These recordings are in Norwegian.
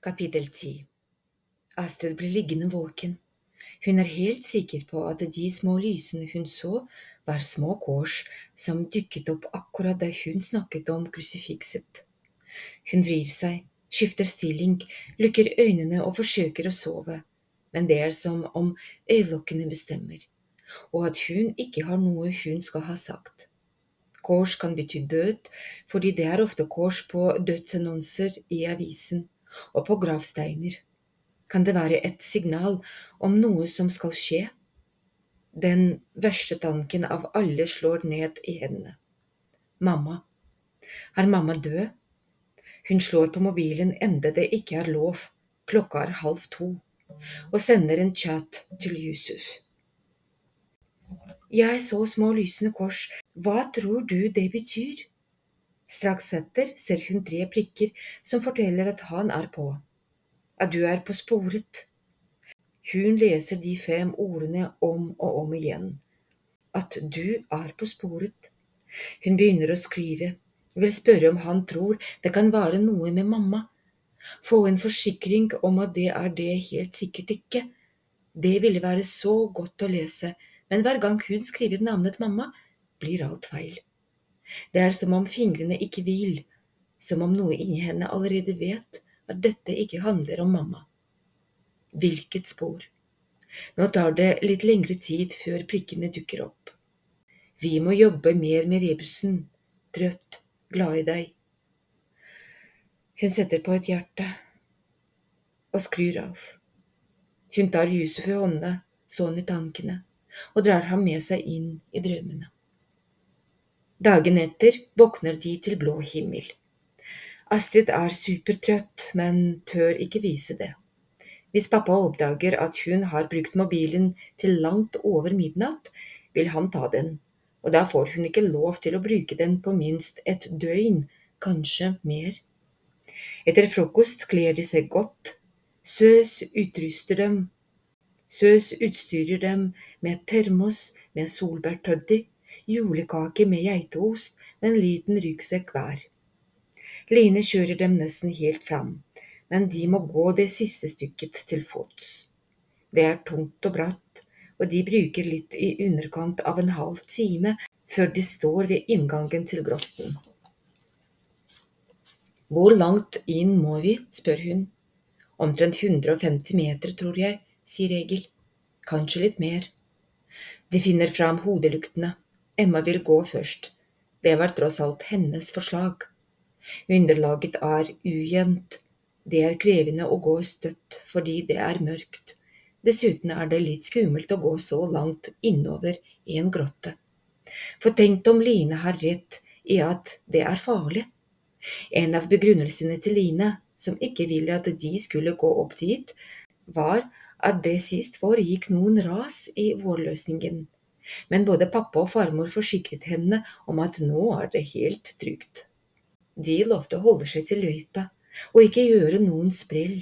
Kapittel 10 Astrid blir liggende våken. Hun er helt sikker på at de små lysene hun så, var små kors som dukket opp akkurat da hun snakket om krusifikset. Hun vrir seg, skifter stilling, lukker øynene og forsøker å sove, men det er som om øyelokkene bestemmer, og at hun ikke har noe hun skal ha sagt. Kors kan bety død, fordi det er ofte kors på dødsannonser i avisen og på gravsteiner. Kan det være et signal om noe som skal skje? Den verste tanken av alle slår ned i henne. Mamma. Er mamma død? Hun slår på mobilen enda det ikke er lov, klokka er halv to, og sender en chat til Yusuf. Jeg så små lysende kors, hva tror du det betyr? Straks etter ser hun tre prikker som forteller at han er på, at du er på sporet. Hun leser de fem ordene om og om igjen. At du er på sporet. Hun begynner å skrive, vil spørre om han tror det kan være noe med mamma. Få en forsikring om at det er det helt sikkert ikke. Det ville være så godt å lese, men hver gang hun skriver navnet mamma, blir alt feil. Det er som om fingrene ikke vil, som om noe inni henne allerede vet at dette ikke handler om mamma. Hvilket spor? Nå tar det litt lengre tid før prikkene dukker opp. Vi må jobbe mer med rebusen. Trøtt, glad i deg. Hun setter på et hjerte og skrur av. Hun tar Yusuf i hånda, sånn i tankene, og drar ham med seg inn i drømmene. Dagen etter våkner de til blå himmel. Astrid er supertrøtt, men tør ikke vise det. Hvis pappa oppdager at hun har brukt mobilen til langt over midnatt, vil han ta den, og da får hun ikke lov til å bruke den på minst et døgn, kanskje mer. Etter frokost kler de seg godt. Søs utruster dem. Søs utstyrer dem med termos med solbærtoddy julekake med geitost med en liten ryggsekk hver. Line kjører dem nesten helt fram, men de må gå det siste stykket til fots. Det er tungt og bratt, og de bruker litt i underkant av en halv time før de står ved inngangen til grotten. Hvor langt inn må vi? spør hun. Omtrent 150 meter, tror jeg, sier Egil. Kanskje litt mer. De finner fram hodelyktene. Emma vil gå først. Det var tross alt hennes forslag. Underlaget er ujevnt. Det er krevende å gå støtt fordi det er mørkt. Dessuten er det litt skummelt å gå så langt innover i en grotte. For tenk om Line har rett i at det er farlig. En av begrunnelsene til Line, som ikke ville at de skulle gå opp dit, var at det sist foregikk noen ras i vårløsningen men både pappa og farmor forsikret henne om at nå er det helt trygt. De lovte å holde seg til løypa og ikke gjøre noen sprell.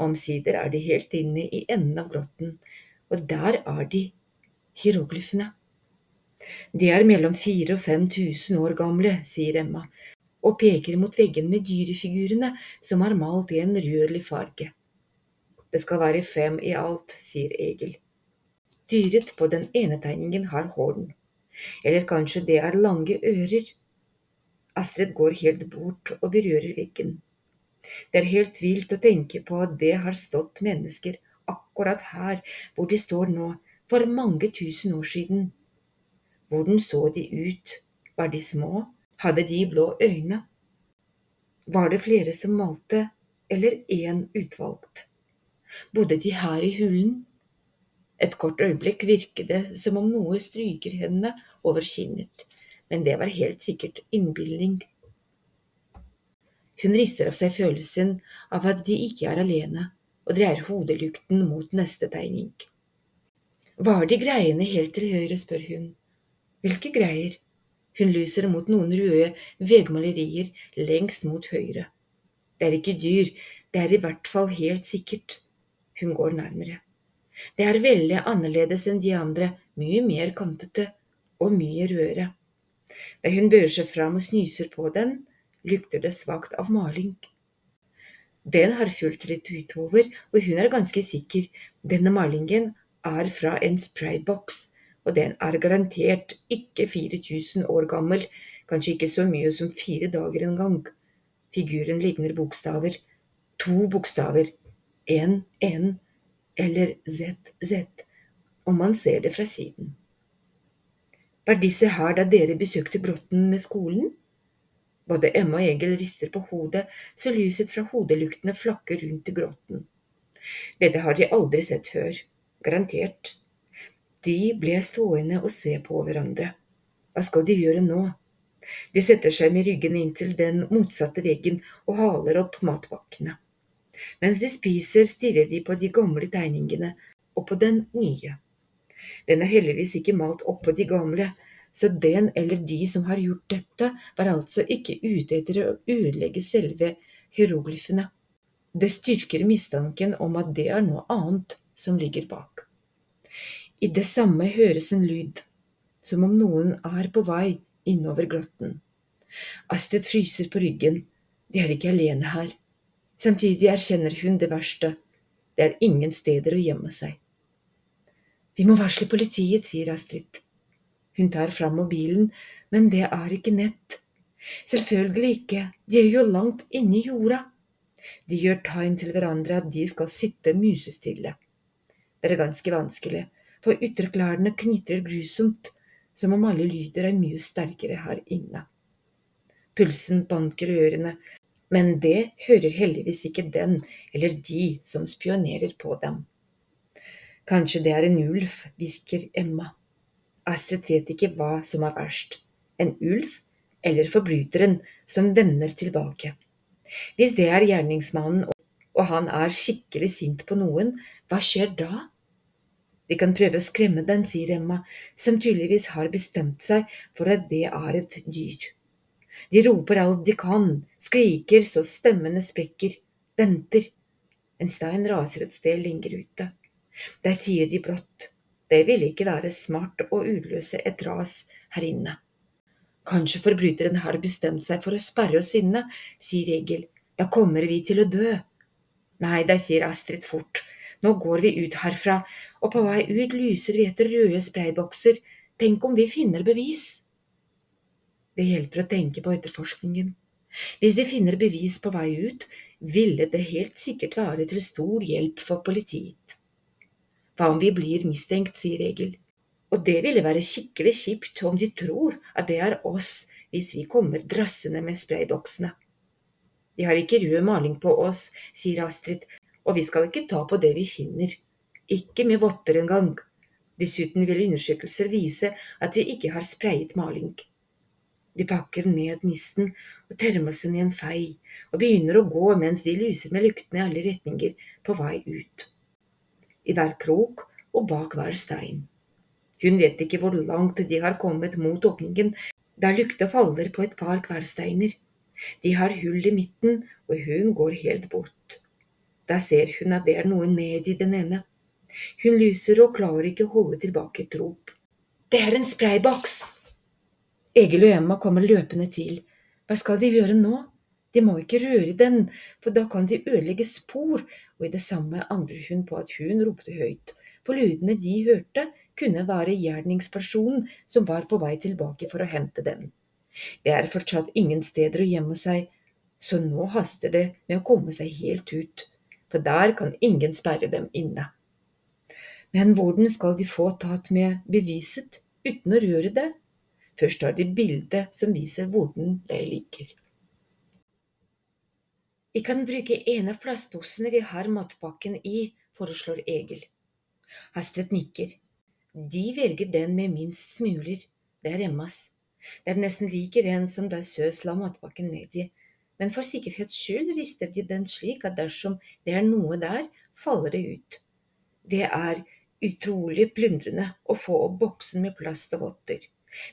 Omsider er de helt inne i enden av grotten, og der er de, hieroglyfene. De er mellom fire og fem tusen år gamle, sier Emma, og peker mot veggen med dyrefigurene som er malt i en rødlig farge. Det skal være fem i alt, sier Egil. Dyret på den ene tegningen har horn. Eller kanskje det er lange ører. Astrid går helt bort og berører veggen. Det er helt vilt å tenke på at det har stått mennesker akkurat her hvor de står nå, for mange tusen år siden. Hvordan så de ut? Var de små? Hadde de blå øyne? Var det flere som malte, eller én utvalgt? Bodde de her i hullen? Et kort øyeblikk virket det som om noe stryker henne over kinnet, men det var helt sikkert innbilning. Hun rister av seg følelsen av at de ikke er alene, og dreier hodelykten mot neste tegning. Hva er de greiene helt til høyre, spør hun. Hvilke greier? Hun lyser mot noen røde vegmalerier lengst mot høyre. Det er ikke dyr, det er i hvert fall helt sikkert. Hun går nærmere. Det er veldig annerledes enn de andre, mye mer kantete og mye rødere. Da hun bøyer seg fram og snyser på den, lukter det svakt av maling. Den har fulgt litt utover, og hun er ganske sikker denne malingen er fra en sprayboks, og den er garantert ikke 4000 år gammel, kanskje ikke så mye som fire dager engang. Figuren ligner bokstaver. To bokstaver. En, en, eller ZZ, om man ser det fra siden. Var disse her da dere besøkte grotten med skolen? Både Emma og Egil rister på hodet så lyset fra hodeluktene flakker rundt i grotten. Dette har de aldri sett før. Garantert. De ble stående og se på hverandre. Hva skal de gjøre nå? De setter seg med ryggen inntil den motsatte veggen og haler opp matpakkene. Mens de spiser, stirrer de på de gamle tegningene og på den nye. Den er heldigvis ikke malt oppå de gamle, så den eller de som har gjort dette, var altså ikke ute etter å ødelegge selve hieroglyfene. Det styrker mistanken om at det er noe annet som ligger bak. I det samme høres en lyd, som om noen er på vei innover grotten. Astrid fryser på ryggen, de er ikke alene her. Samtidig erkjenner hun det verste, det er ingen steder å gjemme seg. Vi må varsle politiet, sier Astrid. Hun tar fram mobilen, men det er ikke nett. Selvfølgelig ikke, de er jo langt inne i jorda. De gjør tegn til hverandre at de skal sitte musestille. Det er ganske vanskelig, for ytterklærne knitrer grusomt, som om alle lyder er mye sterkere her inne. Pulsen banker i ørene, men det hører heldigvis ikke den eller de som spionerer på dem. Kanskje det er en ulv, hvisker Emma. Astrid vet ikke hva som er verst, en ulv eller forbryteren som vender tilbake. Hvis det er gjerningsmannen og han er skikkelig sint på noen, hva skjer da? Vi kan prøve å skremme den, sier Emma, som tydeligvis har bestemt seg for at det er et dyr. De roper alt de kan, skriker så stemmene sprekker, venter. En stein raser et sted lenger ute. Der tier de brått. Det ville ikke være smart å utløse et ras her inne. Kanskje forbryteren har bestemt seg for å sperre oss inne, sier Egil. Da kommer vi til å dø. Nei da, sier Astrid fort. Nå går vi ut herfra, og på vei ut lyser vi etter røde spraybokser. Tenk om vi finner bevis? Det hjelper å tenke på etterforskningen. Hvis de finner bevis på vei ut, ville det helt sikkert være til stor hjelp for politiet. Hva om vi blir mistenkt, sier Egil. Og det ville være skikkelig kjipt om de tror at det er oss hvis vi kommer drassende med sprayboksene. Vi har ikke rød maling på oss, sier Astrid, og vi skal ikke ta på det vi finner. Ikke med votter engang. Dessuten vil undersøkelser vise at vi ikke har sprayet maling. De pakker ned nisten og termosen i en fei, og begynner å gå mens de lyser med lyktene i alle retninger på vei ut i hver krok og bak hver stein. Hun vet ikke hvor langt de har kommet mot åpningen, der lykta faller på et par kversteiner. De har hull i midten, og hun går helt bort. Der ser hun at det er noe ned i den ene. Hun lyser og klarer ikke å holde tilbake et rop. Det er en sprayboks! Egil og Emma kommer løpende til. Hva skal de gjøre nå? De må ikke røre den, for da kan de ødelegge spor, og i det samme angrer hun på at hun ropte høyt, for lydene de hørte, kunne være gjerningspersonen som var på vei tilbake for å hente den. Det er fortsatt ingen steder å gjemme seg, så nå haster det med å komme seg helt ut, for der kan ingen sperre dem inne. Men hvordan skal de få tatt med beviset uten å røre det? Først har de bildet som viser hvordan de ligger. Vi kan bruke en av plastposene vi har matpakken i, foreslår Egil. Astrid nikker. De velger den med minst smuler. Det er Emmas. Det er nesten like ren som da Søs la matpakken i. men for sikkerhets skyld rister de den slik at dersom det er noe der, faller det ut. Det er utrolig plundrende å få opp boksen med plast og votter,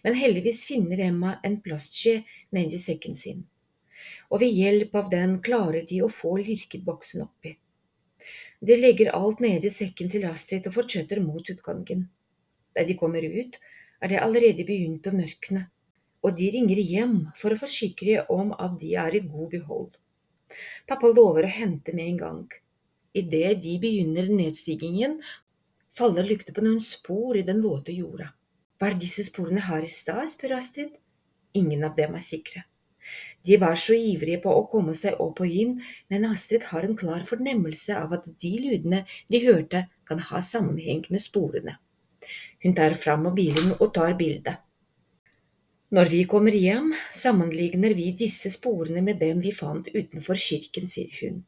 men heldigvis finner Emma en plastskje nedi sekken sin og ved hjelp av den klarer de å få lirket boksen oppi. De legger alt nedi sekken til Astrid og fortsetter mot utgangen. Der de kommer ut, er det allerede begynt å mørkne, og de ringer hjem for å forsikre om at de er i god behold. Pappa lover å hente med en gang. Idet de begynner nedstigningen, faller lykta på noen spor i den våte jorda. Var disse sporene her i stad, spør Astrid. Ingen av dem er sikre. De var så ivrige på å komme seg opp og inn, men Astrid har en klar fornemmelse av at de lydene de hørte, kan ha sammenheng med sporene. Hun tar fram mobilen og tar bilde. Når vi kommer hjem, sammenligner vi disse sporene med dem vi fant utenfor kirken, sier hun.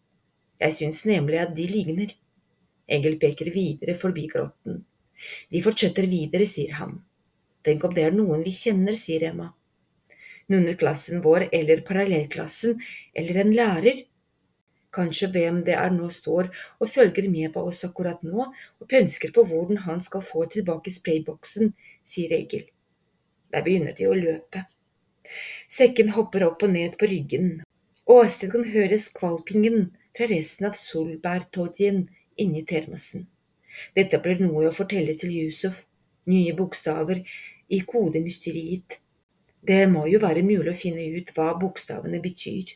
Jeg syns nemlig at de ligner. Engel peker videre forbi grotten. De fortsetter videre, sier han. Tenk om det er noen vi kjenner, sier Emma. Noen i klassen vår eller parallellklassen eller en lærer. Kanskje hvem det er nå står og følger med på oss akkurat nå og pønsker på hvordan han skal få tilbake sprayboksen, sier Egil. Der begynner de å løpe. Sekken hopper opp og ned på ryggen, og Astrid kan høre skvalpingen fra resten av solbærtodjen inni termosen. Dette blir noe å fortelle til Yusuf, nye bokstaver i kodemysteriet. Det må jo være mulig å finne ut hva bokstavene betyr.